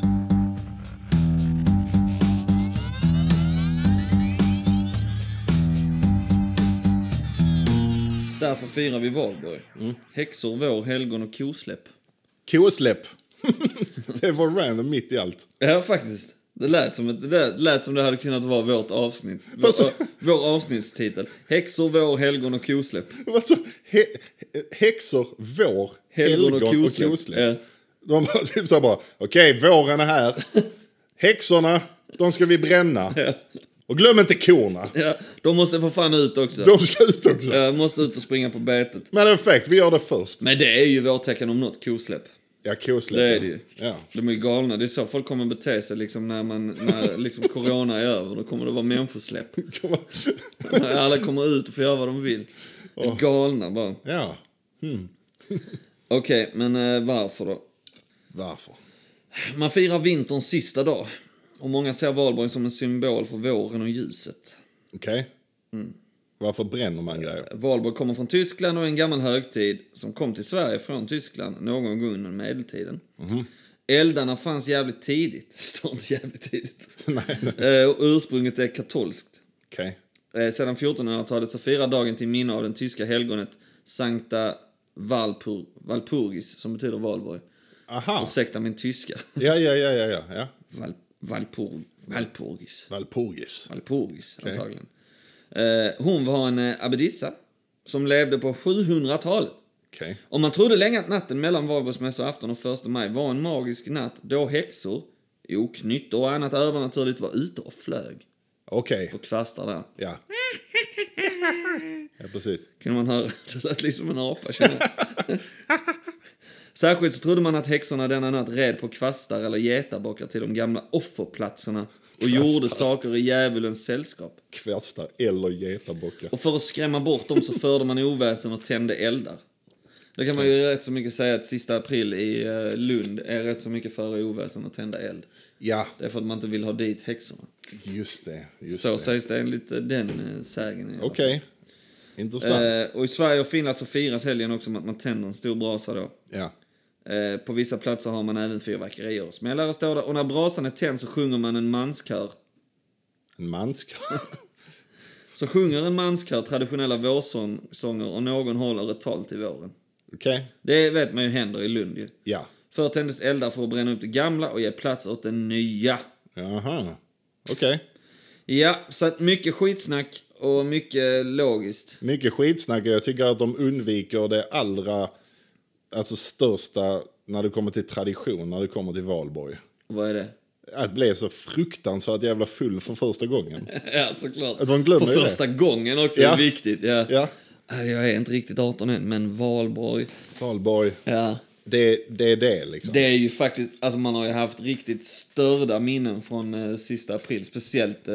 Därför firar vi valborg. Mm. Häxor, vår, helgon och kosläpp. Kosläpp. [laughs] det var random mitt i allt. Ja, faktiskt. Det lät som, ett, det lät som det hade kunnat vara vårt avsnitt. Vår, Alltså- vår avsnittstitel. Häxor, vår, helgon och kosläpp. Alltså, he, häxor, vår, Helgon helgon, och och kosläpp. kosläpp. Ja. De bara typ så bara, okej, våren är här. Häxorna, de ska vi bränna. Och glöm inte korna. Ja, de måste få fan ut också. De ska ut också. Ja, måste ut och springa på betet. Men effekt, vi gör det först. Men det är ju vårt tecken om något, kosläpp. Ja, kosläpp. Det är det ju. Ja. De är galna. Det är så folk kommer bete sig liksom när, man, när liksom corona är över. Då kommer det vara människosläpp. [laughs] Alla kommer ut och får göra vad de vill. De är galna bara. ja. Okej, men eh, varför då? Varför? Man firar vinterns sista dag. Och många ser valborg som en symbol för våren och ljuset. Okej. Mm. Varför bränner man grejer? Valborg kommer från Tyskland och är en gammal högtid som kom till Sverige från Tyskland någon gång under medeltiden. Eldarna fanns jävligt tidigt. [laughs] Står inte jävligt tidigt. [laughs] nej, nej. Eh, och ursprunget är katolskt. Okej. Eh, Sedan 1400-talet så firar dagen till minne av den tyska helgonet Sankta Valpur, Valpurgis, som betyder valborg. Aha. Ursäkta min tyska. Ja, ja, ja, ja, ja. ja. Val, Valpur, Valpurgis. Valpurgis. Valpurgis, antagligen. Eh, hon var en eh, abbedissa som levde på 700-talet. Okej. Och man trodde länge att natten mellan valborgsmässoafton och första maj var en magisk natt då häxor, oknytt och annat övernaturligt var ute och flög Okej. på kvastar där. Ja. Ja, precis. kunde man höra. Det lät liksom en apa, känner. [laughs] Särskilt så trodde man att häxorna denna natt red på kvastar eller getabockar till de gamla offerplatserna och gjorde saker i djävulens sällskap. Kvastar eller getabockar. Och för att skrämma bort dem så förde man oväsen och tände eldar. Det kan man ju rätt så mycket säga att sista april i eh, Lund är rätt så mycket före oväsen och tända eld. Ja, Det är för att man inte vill ha dit häxorna. just det. Just Så det. sägs det enligt eh, den eh, sägen. Okej. Intressant. Eh, och i Sverige och Finland så firas helgen också med att man tänder en stor brasa då. Ja. Eh, på vissa platser har man även fyrverkerier och smällare står det. Och när brasan är tänd så sjunger man en manskör. En manskap. [laughs] Så sjunger en manskör traditionella vårsånger och någon håller ett tal till våren. Okej. Det vet man ju händer i Lund ju. Ja. Förr tändes eldar för att bränna upp det gamla och ge plats åt det nya. Jaha. Okej. Ja, så att mycket skitsnack och mycket logiskt. Mycket skitsnack. Jag tycker att de undviker det allra alltså största när det kommer till tradition, när det kommer till valborg. Vad är det? Att bli så fruktansvärt jävla full för första gången. [laughs] Ja, såklart. Att man glömmer För ju det. första gången också Ja. är viktigt. Ja. Ja. Jag är inte riktigt 18 än, men valborg. Valborg, Ja. det, det är det liksom. Det är ju faktiskt, alltså man har ju haft riktigt störda minnen från eh, sista april. Speciellt eh,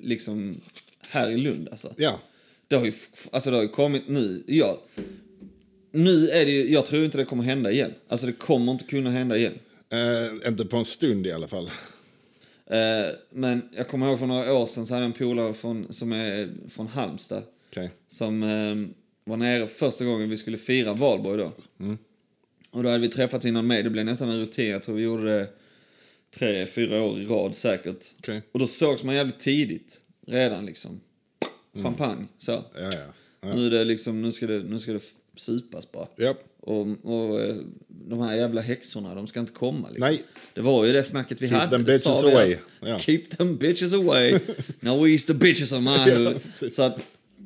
liksom här i Lund alltså. Ja. Det har ju, alltså det har ju kommit nu, ja. Nu är det ju, jag tror inte det kommer hända igen. Alltså det kommer inte kunna hända igen. Eh, inte på en stund i alla fall. Eh, men jag kommer ihåg för några år sedan så hade jag en polare från, som är från Halmstad. Okej. Som eh, var nere första gången vi skulle fira valborg då. Och då hade vi träffats innan mig. Det blev nästan en rutin. Jag tror vi gjorde det tre, fyra år i rad säkert. Okej. Och då sågs man jävligt tidigt. Redan liksom. Champagne, så. Ja, ja. ja. Nu är det liksom, nu ska det, nu ska det supas bara. Japp. Och, och eh, de här jävla häxorna, de ska inte komma liksom. Nej. Det var ju det snacket vi Keep hade. them bitches vi. away. Ja. Keep them bitches away. [laughs] Now we the bitches of my hood. precis. så att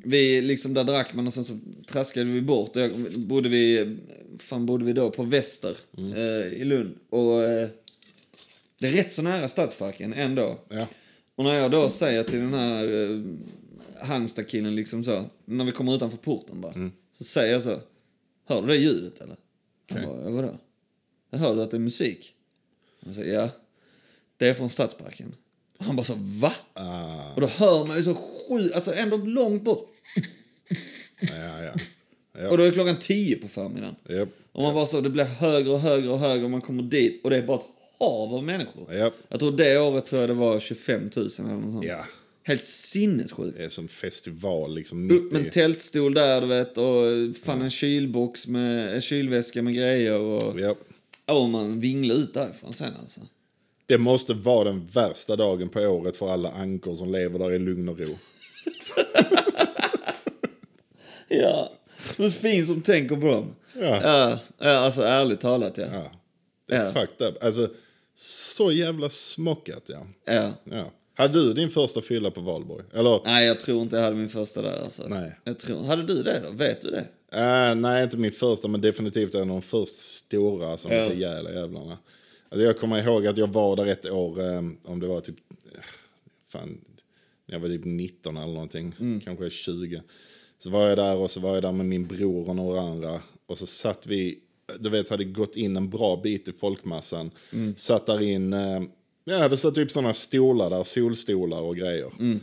vi liksom, där drack man och sen så traskade vi bort. Jag, bodde vi, fan bodde vi då på Väster Mm. eh, i Lund. Och eh, det är rätt så nära Stadsparken ändå. Ja. Och när jag då säger till den här eh, Halmstad-killen liksom så, när vi kommer utanför porten bara, Mm. Så säger jag så, hör du det ljudet eller? Han bara, vadå? Jag hör du att det är musik? Jag säger, ja. Det är från Stadsparken. Och han bara så, va? Ah, Och då hör man ju så sjukt, alltså ändå långt bort. ja, ja. Ja. Och då är klockan tio på förmiddagen. Japp. Och man bara så, det blir högre och högre och högre och man kommer dit och det är bara ett hav av människor. Japp. Jag tror det året tror jag det var 25 000 eller något sånt. Ja. Helt sinnessjukt. Det är som festival liksom. Upp med en tältstol där du vet och fan en kylbox med en kylväska med grejer och... Japp. Och man vinglar ut därifrån sen alltså. Det måste vara den värsta dagen på året för alla ankor som lever där i lugn och ro. [laughs] Ja. Det är fint som tänker på dem. Ja. Ja, ja alltså ärligt talat ja. Ja. Det är Ja. fucked up. Alltså, så jävla smockat ja. ja. ja. Hade du din första fylla på valborg? Eller? Nej, jag tror inte jag hade min första där alltså. Nej. Jag tror, hade du det då? Vet du det? Äh, nej, inte min första, men definitivt en av de först stora som Ja. rejäla jävlarna. Alltså, jag kommer ihåg att jag var där ett år, eh, om det var typ, eh, fan, jag var typ 19 eller någonting, Mm. kanske 20. Så var jag där och så var jag där med min bror och några andra. Och så satt vi, du vet, hade gått in en bra bit i folkmassan. Mm. Satt där in, eh, jag hade satt upp sådana stolar där, solstolar och grejer. Mm.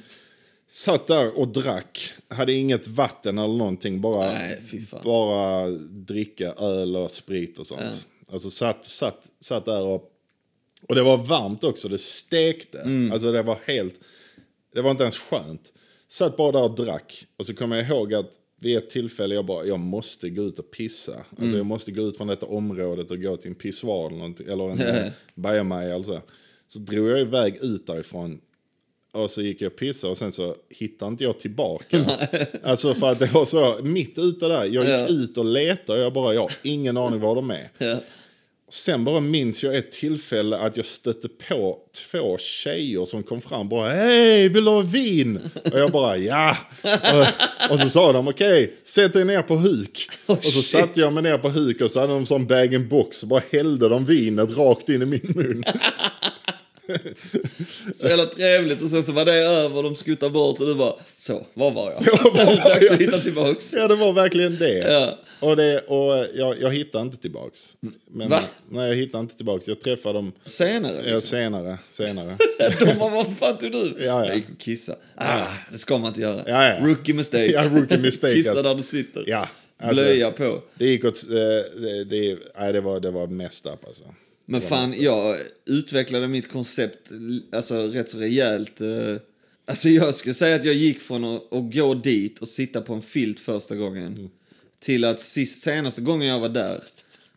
Satt där och drack, hade inget vatten eller någonting, bara, Nej, bara dricka öl och sprit och sånt. Alltså satt, satt, satt där och, och det var varmt också, det stekte. Mm. Alltså det var helt, det var inte ens skönt. Satt bara där och drack och så kommer jag ihåg att vid ett tillfälle jag bara, jag måste gå ut och pissa. Alltså Mm. jag måste gå ut från detta området och gå till en pissoar eller, eller en [laughs] bajamaja eller så. Så drog jag iväg ut därifrån och så gick jag och pissade och sen så hittade inte jag tillbaka. [laughs] alltså för att det var så, mitt ute där, jag gick Ja. ut och letade och jag bara, jag har ingen aning var de är. Ja. Sen bara minns jag ett tillfälle att jag stötte på två tjejer som kom fram bara Hej, vill du ha vin? Och jag bara ja. Och, och så sa de okej, sätt dig ner på huk. och så shit. satte jag mig ner på huk och så hade de sån bag-in-box och bara hällde de vinet rakt in i min mun. [laughs] Så jävla trevligt och sen så var det över de skuttade bort och du bara, så, var var jag? [laughs] Ja, var var Dags jag? att hitta tillbaks. Ja, det var verkligen det. Ja. Och, det, och jag, jag hittade inte tillbaks. Men, Va? Nej, jag hittade inte tillbaks. Jag träffade dem Senare ja, liksom. senare. senare. [laughs] De bara, vad fan tog du? Ja, ja. Jag gick och kissade. Ah, det ska man inte göra. Ja, ja. Rookie mistake. Ja, rookie mistake. Kissa där du sitter. Ja, alltså- Blöja på. Det gick åt... eh, Det, det, nej, det, var, det var messed up alltså. Men fan, jag utvecklade mitt koncept alltså, rätt så rejält. eh. Alltså jag skulle säga att jag gick från att, att gå dit och sitta på en filt första gången till att sist, senaste gången jag var där,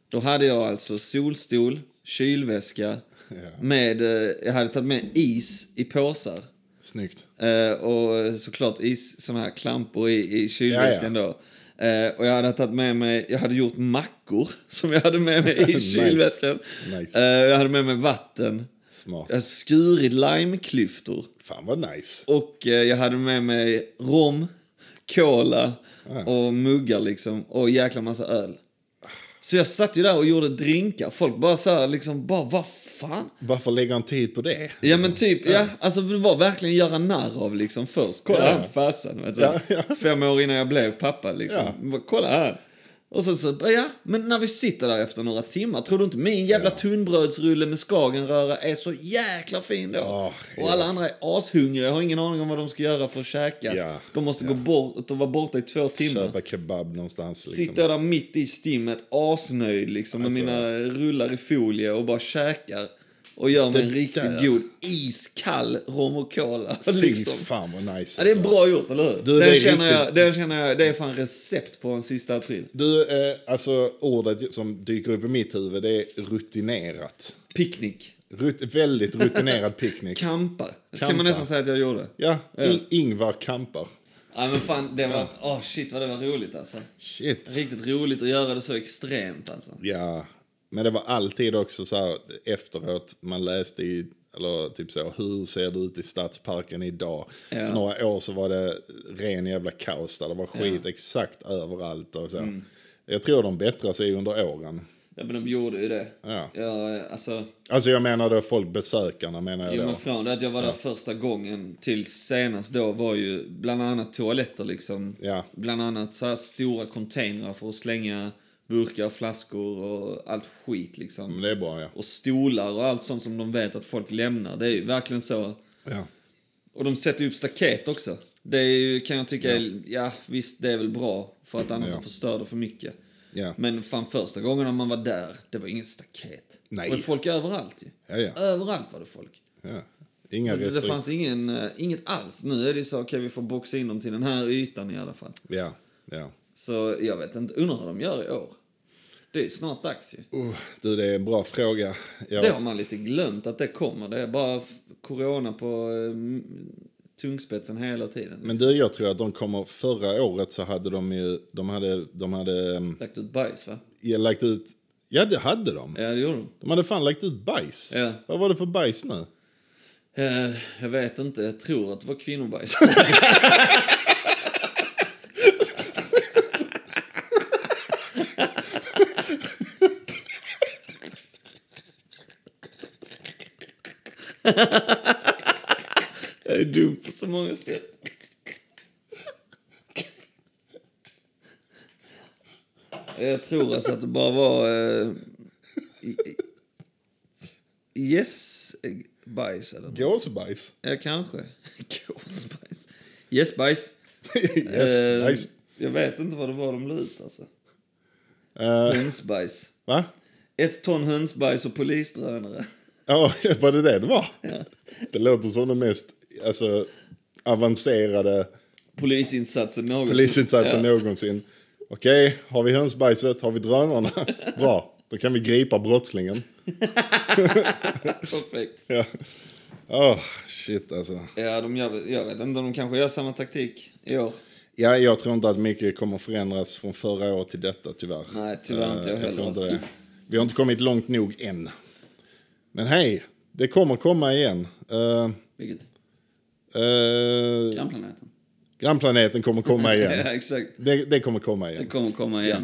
då hade jag alltså solstol, kylväska, [laughs] med, eh, jag hade tagit med is i påsar. Snyggt. Eh, och såklart is, såna här klampor i, i kylväskan då. Eh, och jag hade tagit med mig, jag hade gjort mackor [laughs] som jag hade med mig i [laughs] Nice. kylväskan. Nice. Eh, jag hade med mig vatten. Smart. Jag hade skurit limeklyftor. Fan vad nice. Och eh, jag hade med mig rom, cola och muggar liksom. Och jäkla massa öl. Så jag satt ju där och gjorde drinkar. Folk bara så här, liksom, bara vad fan? Varför lägger han tid på det? Ja men typ, ja, alltså det var verkligen göra narr av liksom först. Kolla Ja. här farsan. Ja, ja. Fem år innan jag blev pappa liksom. Ja. Bara, Kolla här. Och så, så, ja, men när vi sitter där efter några timmar, tror du inte min jävla tunnbrödsrulle med skagenröra är så jäkla fin då? Ja, och alla andra är ashungriga, har ingen aning om vad de ska göra för att käka. Ja, De måste gå bort och vara borta i två timmar. Köpa kebab någonstans. Liksom. Sitter jag där mitt i stimmet, asnöjd liksom, med Alltså- mina rullar i folie och bara käkar. Och gör mig en Det riktigt där. god iskall rom och cola. Fy Liksom. fan vad nice. Ja, det är alltså. bra gjort, eller hur? Du, det den, är känner jag, riktigt- den känner jag, det är fan recept på en sista april. Du, eh, alltså ordet som dyker upp i mitt huvud det är rutinerat. Picknick. Rut, väldigt rutinerad [laughs] picknick. Kampar. Det kan Kampar. man nästan säga att jag gjorde. Ja, I, Ingvar Kampar. Ja men fan, det var... Åh shit vad det var roligt alltså. Shit. Riktigt roligt att göra det så extremt alltså. Ja, men det var alltid också så här efteråt man läste i, eller typ så, hur ser det ut i stadsparken idag? Ja. För några år så var det ren jävla kaos där det var skit exakt överallt och så. Mm. Jag tror de bättrar sig under åren. Ja men de gjorde ju det. Ja. Ja, alltså... Alltså jag menar då folk, besökarna menar jag Jo då. men från det att jag var där första gången till senast då var ju bland annat toaletter liksom. Ja. Bland annat så här stora containrar för att slänga burkar, flaskor och allt skit liksom. Men det är bra ja. Och stolar och allt sånt som de vet att folk lämnar. Det är ju verkligen så. ja. Och de sätter upp staket också. Det är ju, kan jag tycka, är, ja visst det är väl bra. För att annars Ja. förstör det för mycket. Ja. Men fan första gången när man var där, det var inget staket. Nej. Det var folk överallt ju. Ja, ja. Överallt var det folk. ja. Inga Så det, det fanns ingen, eh, inget alls. Nu är det så, okej vi får boxa in dem till den här ytan i alla fall. Ja, ja. Så jag vet inte, undrar hur de gör i år. Det är snart dags ju. Uh, du, det är en bra fråga. Jag, Det har man lite glömt att det kommer. Det är bara corona på eh, tungspetsen hela tiden. Men du, jag tror att de kommer, förra året så hade de ju, de hade, de hade um, Lagt ut bajs va? ja, lagt ut, ja det hade de. Ja det gjorde de. De hade fan lagt ut bajs. Ja. Vad var det för bajs nu? Eh, jag vet inte, jag tror att det var kvinnobajs. [laughs] [laughs] [laughs] Jag är dum på så många sätt. Jag tror alltså att det bara var... Eh, i- i- yes, eh, eller något. Gåsbajs. Ja, kanske. [laughs] Gåsbajs. Yes, bajs. [laughs] yes, Eh. Jag vet inte vad det var de la ut alltså. Eh, Hönsbajs. va? Ett ton hönsbajs och polisdrönare. Ja, [laughs] var det det det var? Det låter som den mest alltså, avancerade Polisinsatsen någonsin. polisinsatsen ja. någonsin. Okej, har vi hönsbajset, har vi drönarna? [laughs] Bra, då kan vi gripa brottslingen. [laughs] Perfekt. Ja. Åh, shit alltså. Ja, de gör, jag vet inte om de kanske gör samma taktik i år. Ja, jag tror inte att mycket kommer förändras från förra året till detta tyvärr. Nej, tyvärr inte jag Eh, heller. tror inte. Vi har inte kommit långt nog än. Men hej, det kommer komma igen. Uh, Vilket? uh, Grannplaneten. grannplaneten kommer komma [laughs] igen. ja, exakt. Det, det kommer komma Det igen. kommer komma igen.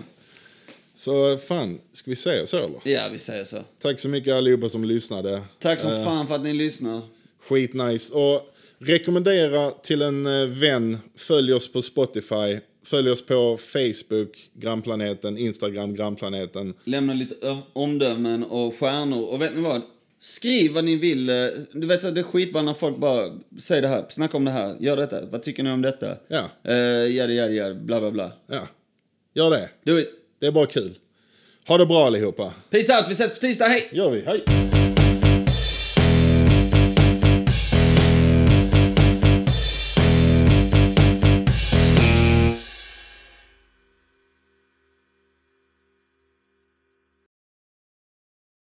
Så fan, ska vi säga så eller? Ja, vi säger så. Tack så mycket allihopa som lyssnade. Tack som Eh, fan för att ni lyssnar. Skitnice. Och rekommendera till en vän. Följ oss på Spotify. Följ oss på Facebook, Grannplaneten, Instagram, Grannplaneten. Lämna lite omdömen och stjärnor. Och vet ni vad? Skriv vad ni vill. eh, Du vet, så det är skitbra när folk bara säger det här, snacka om det här, gör detta. Vad tycker ni om detta? Ja. Uh, ja, ja, ja, bla, bla, bla. Ja, gör det. Do it. Det är bara kul. Ha det bra allihopa. Peace out, vi ses på tisdag, hej! Gör vi. Hej!